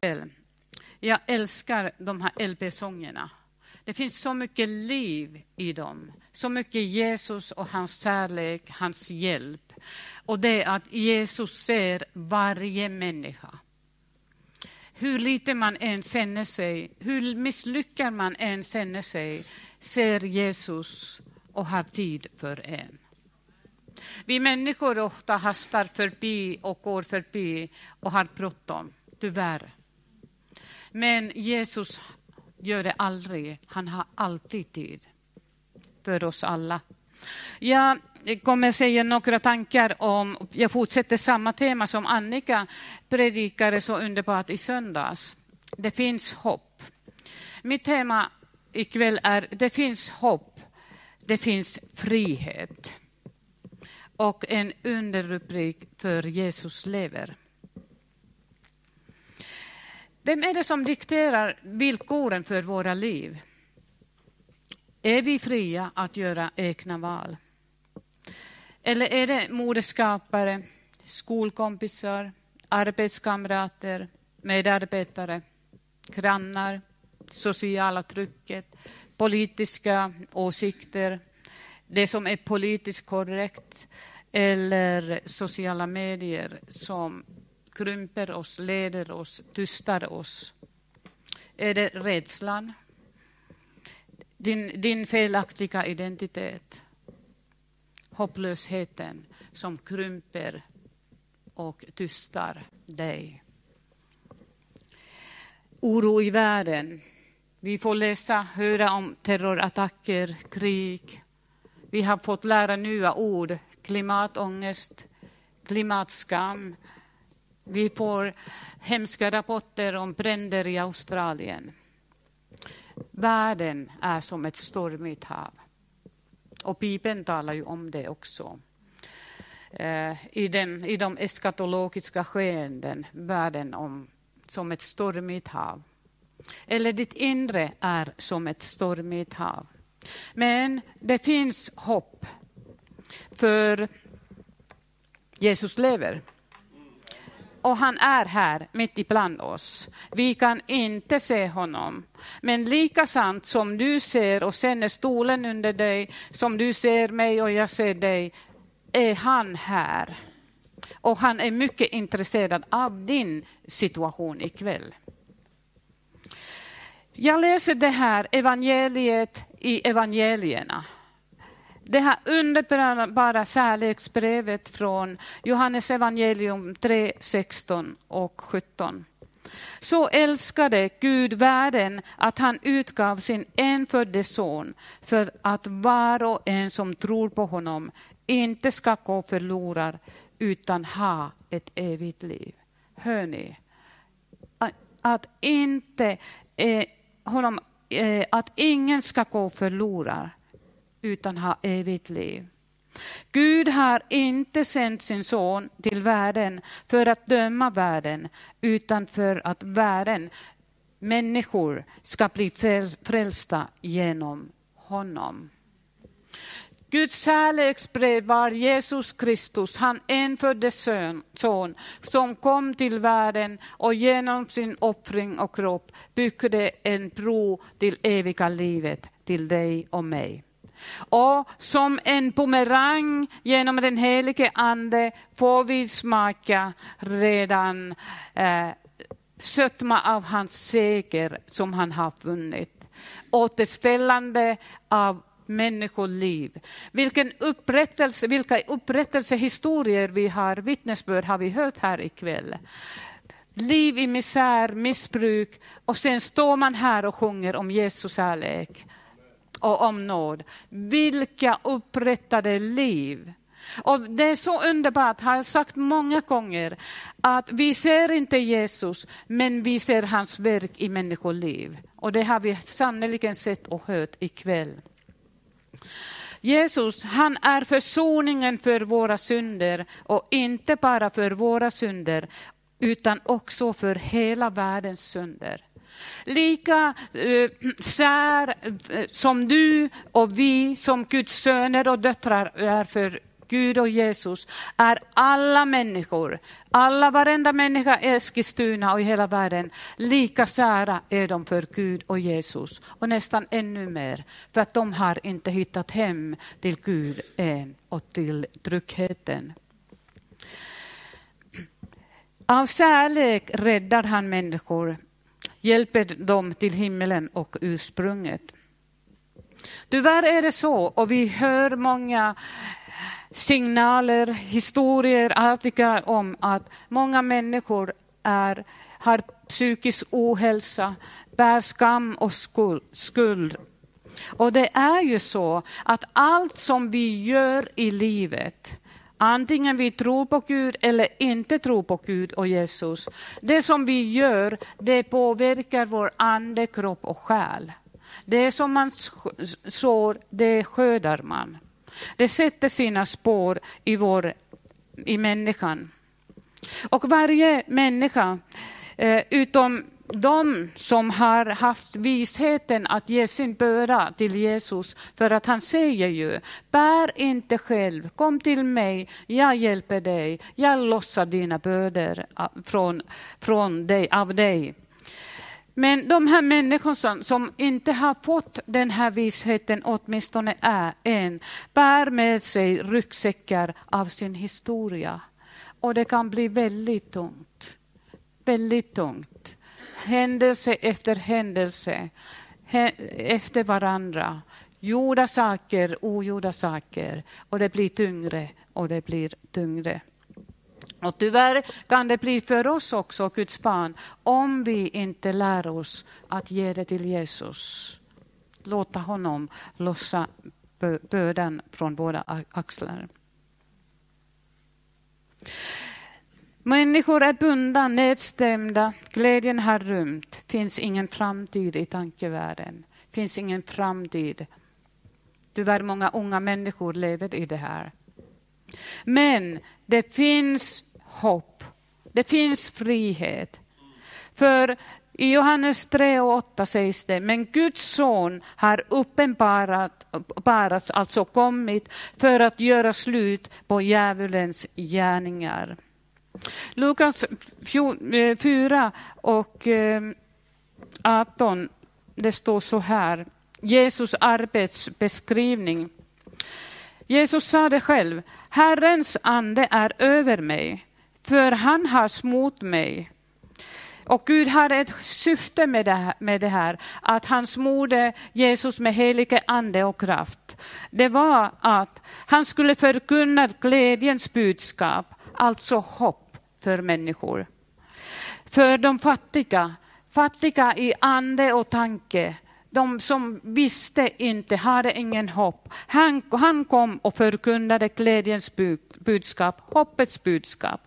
kväll. Jag älskar de här LP-sångerna. Det finns så mycket liv i dem, så mycket Jesus och hans kärlek, hans hjälp. Och det är att Jesus ser varje människa. Hur lite man än känner sig, hur misslyckad man än känner sig, ser Jesus och har tid för en. Vi människor ofta hastar förbi och går förbi och har bråttom, tyvärr. Men Jesus gör det aldrig. Han har alltid tid för oss alla. Jag kommer säga några tankar om, jag fortsätter samma tema som Annika predikade så underbart i söndags. Det finns hopp. Mitt tema ikväll är det finns hopp, det finns frihet. Och en underrubrik för Jesus lever. Vem är det som dikterar villkoren för våra liv? Är vi fria att göra egna val? Eller är det moderskapare, skolkompisar, arbetskamrater, medarbetare, grannar, sociala trycket, politiska åsikter, det som är politiskt korrekt eller sociala medier som krymper oss, leder oss, tystar oss? Är det rädslan? Din, din felaktiga identitet? Hopplösheten som krymper och tystar dig? Oro i världen. Vi får läsa, höra om terrorattacker, krig. Vi har fått lära nya ord, klimatångest, klimatskam, vi får hemska rapporter om bränder i Australien. Världen är som ett stormigt hav. Och Bibeln talar ju om det också. Eh, I, den, I de eskatologiska skeenden, världen om, som ett stormigt hav. Eller ditt inre är som ett stormigt hav. Men det finns hopp, för Jesus lever och han är här mitt ibland oss. Vi kan inte se honom. Men lika sant som du ser och känner stolen under dig, som du ser mig och jag ser dig, är han här. Och han är mycket intresserad av din situation ikväll. Jag läser det här evangeliet i evangelierna det här underbara kärleksbrevet från Johannes evangelium 3, 16 och 17. Så älskade Gud världen att han utgav sin enfödde son för att var och en som tror på honom inte ska gå förlorad utan ha ett evigt liv. Hör ni? Att, inte, eh, honom, eh, att ingen ska gå förlorad utan ha evigt liv. Gud har inte sänt sin son till världen för att döma världen, utan för att världen, människor, ska bli frälsta genom honom. Guds kärleksbrev var Jesus Kristus, han enfödde son, som kom till världen och genom sin offring och kropp byggde en bro till eviga livet, till dig och mig. Och som en bumerang genom den helige Ande får vi smaka redan eh, sötma av hans seger som han har vunnit. Återställande av människoliv. Vilken upprättelse, vilka upprättelsehistorier vi har, vittnesbörd har vi hört här ikväll. Liv i misär, missbruk och sen står man här och sjunger om Jesus kärlek och om nåd. Vilka upprättade liv! Och Det är så underbart, har jag sagt många gånger, att vi ser inte Jesus, men vi ser hans verk i människoliv. Och det har vi sannerligen sett och hört ikväll. Jesus, han är försoningen för våra synder och inte bara för våra synder, utan också för hela världens synder. Lika eh, sär eh, som du och vi som Guds söner och döttrar är för, Gud och Jesus är alla människor, alla varenda människa i Eskilstuna och i hela världen, lika kära är de för Gud och Jesus. Och nästan ännu mer, för att de har inte hittat hem till Gud än och till tryggheten. Av kärlek räddar han människor, hjälper dem till himmelen och ursprunget. Tyvärr är det så, och vi hör många signaler, historier, artiklar om att många människor är, har psykisk ohälsa, bär skam och skuld. Och det är ju så att allt som vi gör i livet, antingen vi tror på Gud eller inte tror på Gud och Jesus, det som vi gör, det påverkar vår ande, kropp och själ. Det som man sår, det skördar man. Det sätter sina spår i, vår, i människan. Och varje människa, eh, utom de som har haft visheten att ge sin börda till Jesus, för att han säger ju, bär inte själv, kom till mig, jag hjälper dig, jag lossar dina bördor från, från dig, av dig. Men de här människorna som inte har fått den här visheten, åtminstone är en, bär med sig ryggsäckar av sin historia. Och det kan bli väldigt tungt. Väldigt tungt. Händelse efter händelse, efter varandra. Gjorda saker, ogjorda saker. Och det blir tyngre och det blir tyngre. Och tyvärr kan det bli för oss också, Guds barn, om vi inte lär oss att ge det till Jesus. Låta honom lossa bördan från våra axlar. Människor är bundna, nedstämda, glädjen har rymt. finns ingen framtid i tankevärlden. finns ingen framtid. Tyvärr många unga människor lever i det här. Men det finns hopp. Det finns frihet. För i Johannes 3 och 8 sägs det, men Guds son har uppenbarats, alltså kommit, för att göra slut på djävulens gärningar. Lukas 4 eh, och eh, 18, det står så här, Jesus arbetsbeskrivning. Jesus sa det själv, Herrens ande är över mig, för han har smort mig. Och Gud har ett syfte med det, här, med det här, att han smorde Jesus med helige ande och kraft. Det var att han skulle förkunna glädjens budskap, alltså hopp för människor. För de fattiga, fattiga i ande och tanke, de som visste inte, hade ingen hopp. Han, han kom och förkunnade glädjens budskap, hoppets budskap.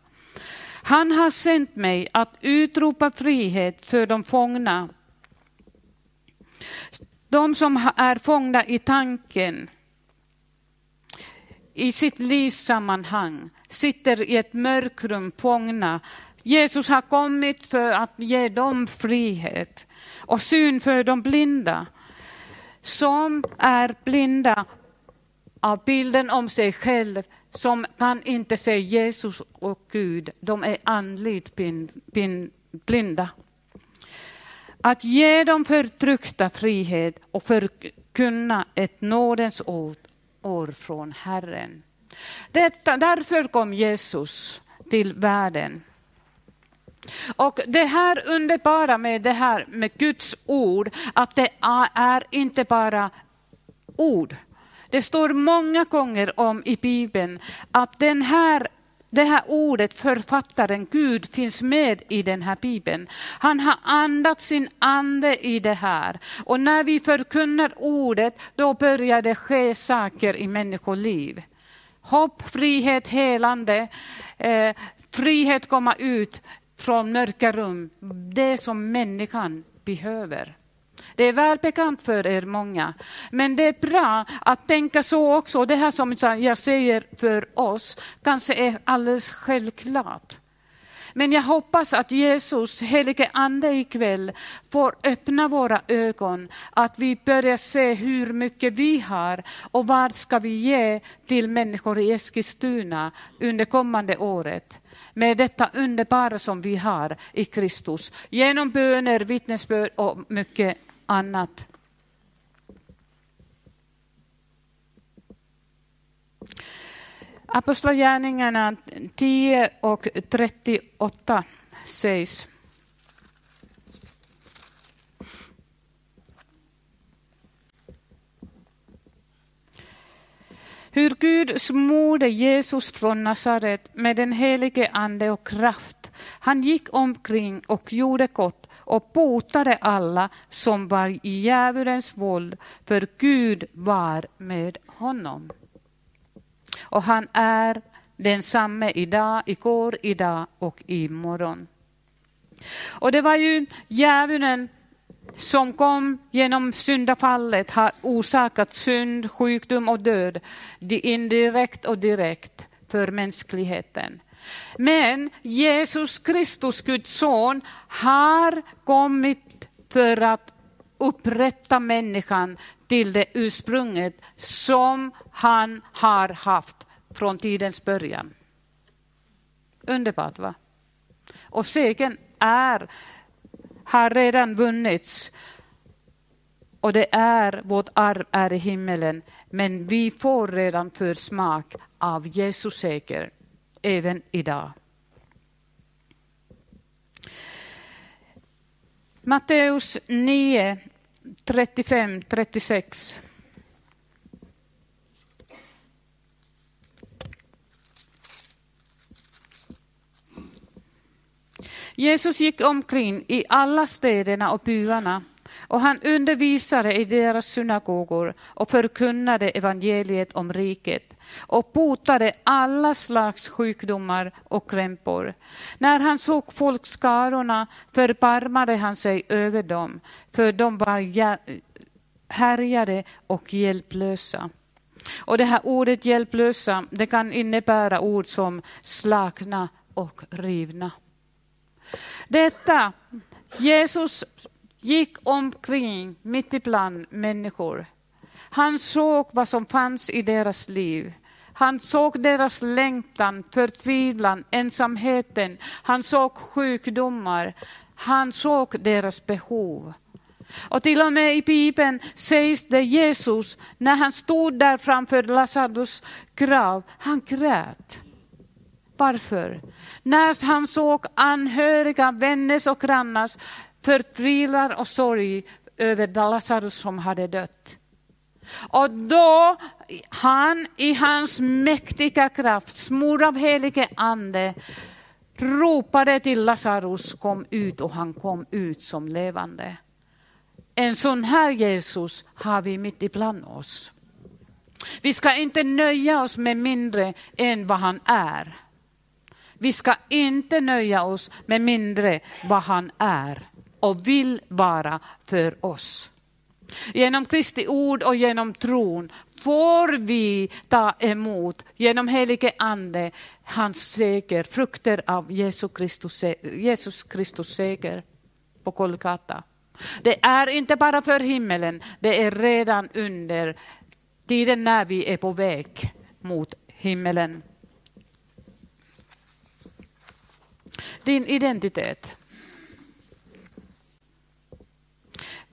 Han har sänt mig att utropa frihet för de fångna. De som är fångna i tanken, i sitt livssammanhang, sitter i ett mörkrum fångna. Jesus har kommit för att ge dem frihet och syn för de blinda som är blinda av bilden om sig själv som kan inte se Jesus och Gud. De är andligt blinda. Att ge de förtryckta frihet och förkunna ett nådens år från Herren. Detta, därför kom Jesus till världen. Och det här underbara med det här med Guds ord, att det är inte bara ord. Det står många gånger om i Bibeln att den här det här ordet, författaren Gud, finns med i den här Bibeln. Han har andat sin ande i det här. Och när vi förkunnar ordet, då börjar det ske saker i människoliv. Hopp, frihet, helande, eh, frihet komma ut från mörka rum, det som människan behöver. Det är välbekant för er många. Men det är bra att tänka så också. Det här som jag säger för oss kanske är alldeles självklart. Men jag hoppas att Jesus, helige Ande ikväll, får öppna våra ögon, att vi börjar se hur mycket vi har och vad ska vi ge till människor i Eskilstuna under kommande året med detta underbara som vi har i Kristus, genom böner, vittnesbörd och mycket annat. Apostlagärningarna 10 och 38 sägs. Hur Gud smorde Jesus från Nasaret med den helige ande och kraft. Han gick omkring och gjorde gott och botade alla som var i djävulens våld, för Gud var med honom. Och han är densamme idag, igår, idag och imorgon. Och det var ju djävulen som kom genom syndafallet har orsakat synd, sjukdom och död, indirekt och direkt för mänskligheten. Men Jesus Kristus, Guds son, har kommit för att upprätta människan till det ursprunget som han har haft från tidens början. Underbart va? Och segern är, har redan vunnits. Och det är, vårt arv är i himmelen. Men vi får redan försmak av Jesus seger, även idag. Matteus 9, 35, 36. Jesus gick omkring i alla städerna och byarna och han undervisade i deras synagogor och förkunnade evangeliet om riket och botade alla slags sjukdomar och krämpor. När han såg folkskarorna förbarmade han sig över dem, för de var härjade och hjälplösa. Och det här ordet hjälplösa, det kan innebära ord som slagna och rivna. Detta, Jesus gick omkring mitt ibland människor. Han såg vad som fanns i deras liv. Han såg deras längtan, förtvivlan, ensamheten. Han såg sjukdomar. Han såg deras behov. Och till och med i Bibeln sägs det Jesus, när han stod där framför Lazarus grav, han grät. Varför? När han såg anhöriga, vänners och grannars förtvivlan och sorg över Lazarus som hade dött. Och då han i hans mäktiga kraft, smord av helige ande, ropade till Lazarus kom ut och han kom ut som levande. En sån här Jesus har vi mitt ibland oss. Vi ska inte nöja oss med mindre än vad han är. Vi ska inte nöja oss med mindre vad han är och vill vara för oss. Genom Kristi ord och genom tron får vi ta emot genom helige ande hans seger, frukter av Jesus Kristus, Jesus Kristus seger på Kolkata. Det är inte bara för himmelen, det är redan under tiden när vi är på väg mot himmelen. Din identitet.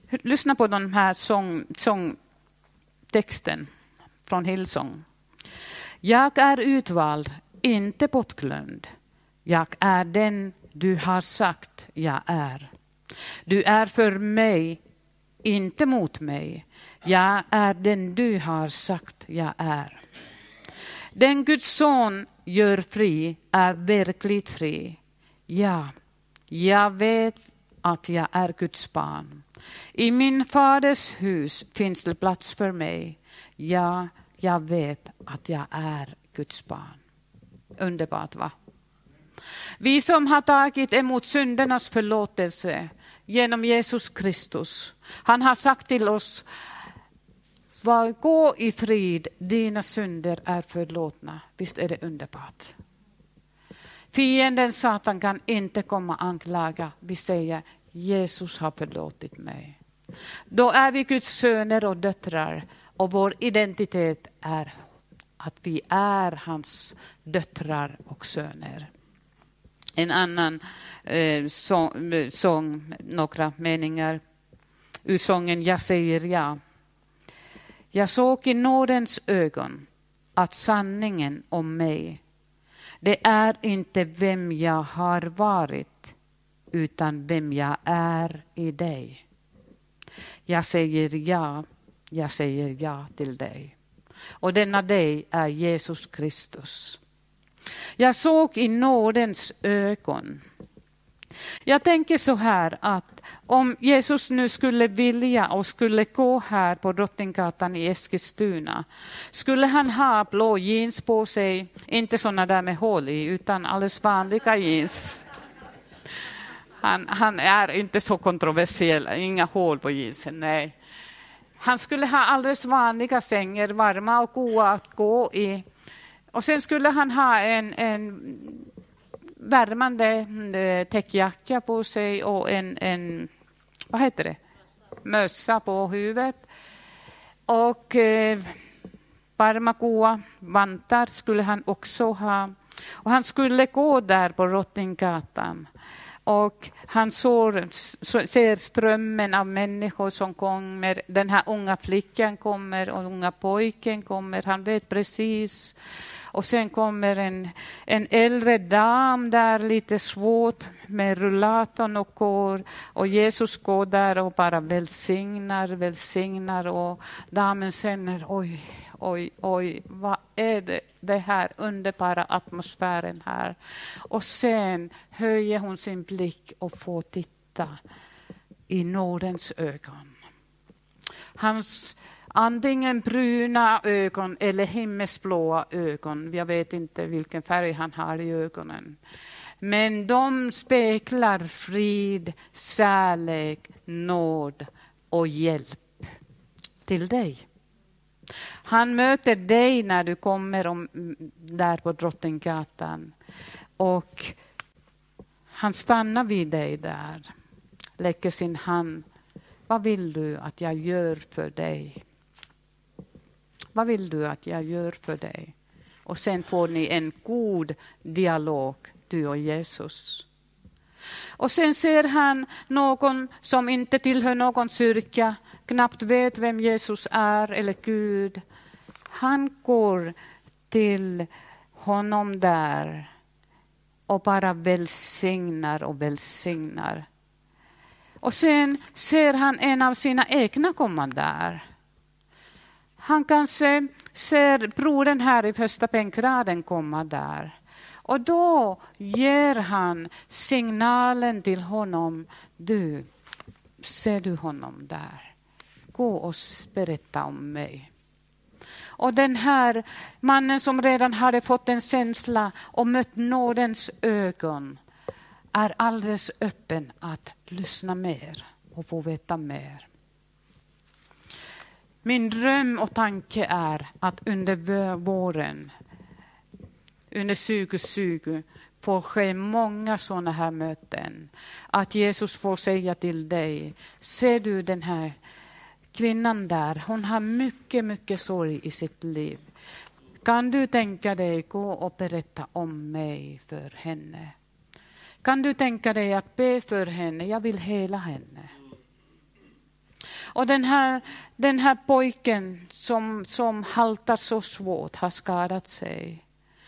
Lyssna på den här sång, sångtexten från Hillsong. Jag är utvald, inte bortglömd. Jag är den du har sagt jag är. Du är för mig, inte mot mig. Jag är den du har sagt jag är. Den Guds son gör fri är verkligt fri. Ja, jag vet att jag är Guds barn. I min faders hus finns det plats för mig. Ja, jag vet att jag är Guds barn. Underbart va? Vi som har tagit emot syndernas förlåtelse genom Jesus Kristus. Han har sagt till oss, gå i frid, dina synder är förlåtna. Visst är det underbart? Fienden Satan kan inte komma och anklaga. Vi säger Jesus har förlåtit mig. Då är vi Guds söner och döttrar och vår identitet är att vi är hans döttrar och söner. En annan eh, sång, sång, några meningar ur sången Jag säger ja. Jag såg i nådens ögon att sanningen om mig, det är inte vem jag har varit, utan vem jag är i dig. Jag säger ja, jag säger ja till dig. Och denna dig är Jesus Kristus. Jag såg i nådens ögon. Jag tänker så här att om Jesus nu skulle vilja och skulle gå här på Drottninggatan i Eskilstuna, skulle han ha blå jeans på sig, inte sådana där med hål i, utan alldeles vanliga jeans. Han, han är inte så kontroversiell, inga hål på jeansen, nej. Han skulle ha alldeles vanliga sängar, varma och goda att gå i. Och sen skulle han ha en, en värmande eh, täckjacka på sig och en, en vad heter det? mössa på huvudet. Och eh, varma goa vantar skulle han också ha. Och han skulle gå där på Drottninggatan. Och han såg, ser strömmen av människor som kommer. Den här unga flickan kommer och unga pojken kommer. Han vet precis och sen kommer en, en äldre dam där lite svårt med rullatorn och går. Och Jesus går där och bara välsignar, välsignar. Och damen känner, oj, oj, oj, vad är det, det här underbara atmosfären här? Och sen höjer hon sin blick och får titta i nådens ögon. Hans Antingen bruna ögon eller himmelsblåa ögon. Jag vet inte vilken färg han har i ögonen. Men de speglar frid, kärlek, nåd och hjälp till dig. Han möter dig när du kommer om, där på Drottninggatan. Och han stannar vid dig där, lägger sin hand. Vad vill du att jag gör för dig? Vad vill du att jag gör för dig? Och sen får ni en god dialog, du och Jesus. Och sen ser han någon som inte tillhör någon kyrka, knappt vet vem Jesus är eller Gud. Han går till honom där och bara välsignar och välsignar. Och sen ser han en av sina egna komma där. Han kanske ser brodern här i första bänkraden komma där. Och då ger han signalen till honom. Du, ser du honom där? Gå och berätta om mig. Och den här mannen som redan hade fått en känsla och mött nådens ögon är alldeles öppen att lyssna mer och få veta mer. Min dröm och tanke är att under våren, under 2020, får ske många sådana här möten. Att Jesus får säga till dig, ser du den här kvinnan där, hon har mycket, mycket sorg i sitt liv. Kan du tänka dig gå och berätta om mig för henne? Kan du tänka dig att be för henne? Jag vill hela henne. Och den här, den här pojken som, som haltar så svårt har skadat sig.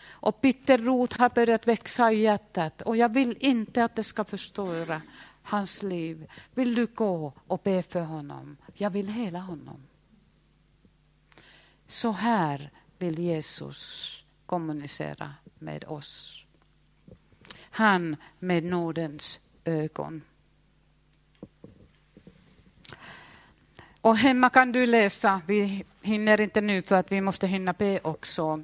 Och bitterrot har börjat växa i hjärtat och jag vill inte att det ska förstöra hans liv. Vill du gå och be för honom? Jag vill hela honom. Så här vill Jesus kommunicera med oss. Han med nådens ögon. Och hemma kan du läsa, vi hinner inte nu för att vi måste hinna be också.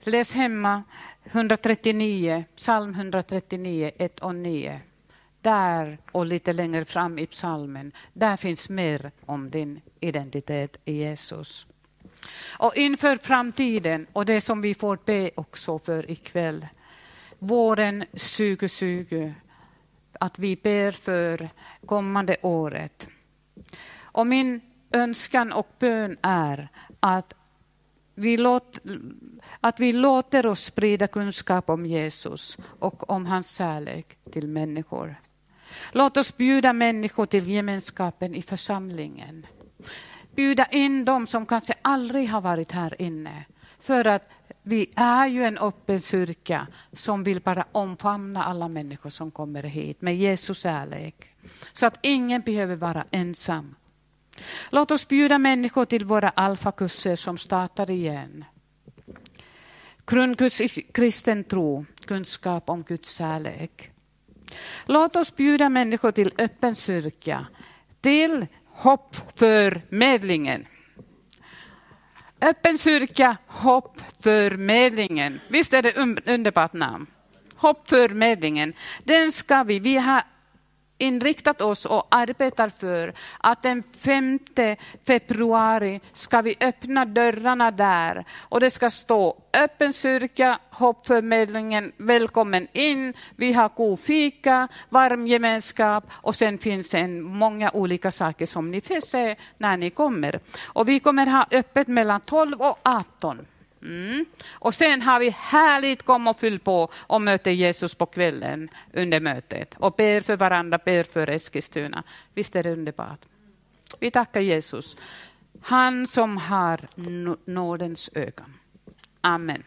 Läs hemma 139, psalm 139, 1 och 9. Där och lite längre fram i psalmen, där finns mer om din identitet i Jesus. Och inför framtiden och det som vi får be också för ikväll. våren 2020 att vi ber för kommande året. Och min önskan och bön är att vi, låt, att vi låter oss sprida kunskap om Jesus och om hans kärlek till människor. Låt oss bjuda människor till gemenskapen i församlingen. Bjuda in dem som kanske aldrig har varit här inne. För att vi är ju en öppen kyrka som vill bara omfamna alla människor som kommer hit med Jesus kärlek. Så att ingen behöver vara ensam. Låt oss bjuda människor till våra alfakurser som startar igen. Grundkurs i kristen tro, kunskap om Guds kärlek. Låt oss bjuda människor till öppen kyrka, till hopp för medlingen. Öppen kyrka, hopp för medlingen. Visst är det underbart namn? Hopp för medlingen. Den ska vi, vi har inriktat oss och arbetar för att den 5 februari ska vi öppna dörrarna där och det ska stå öppen kyrka, hoppförmedlingen, välkommen in. Vi har god fika, varm gemenskap och sen finns det många olika saker som ni får se när ni kommer. Och vi kommer ha öppet mellan 12 och 18. Mm. Och sen har vi härligt kom och fyll på och möter Jesus på kvällen under mötet och ber för varandra, ber för Eskilstuna. Visst är det underbart? Vi tackar Jesus. Han som har nådens ögon. Amen.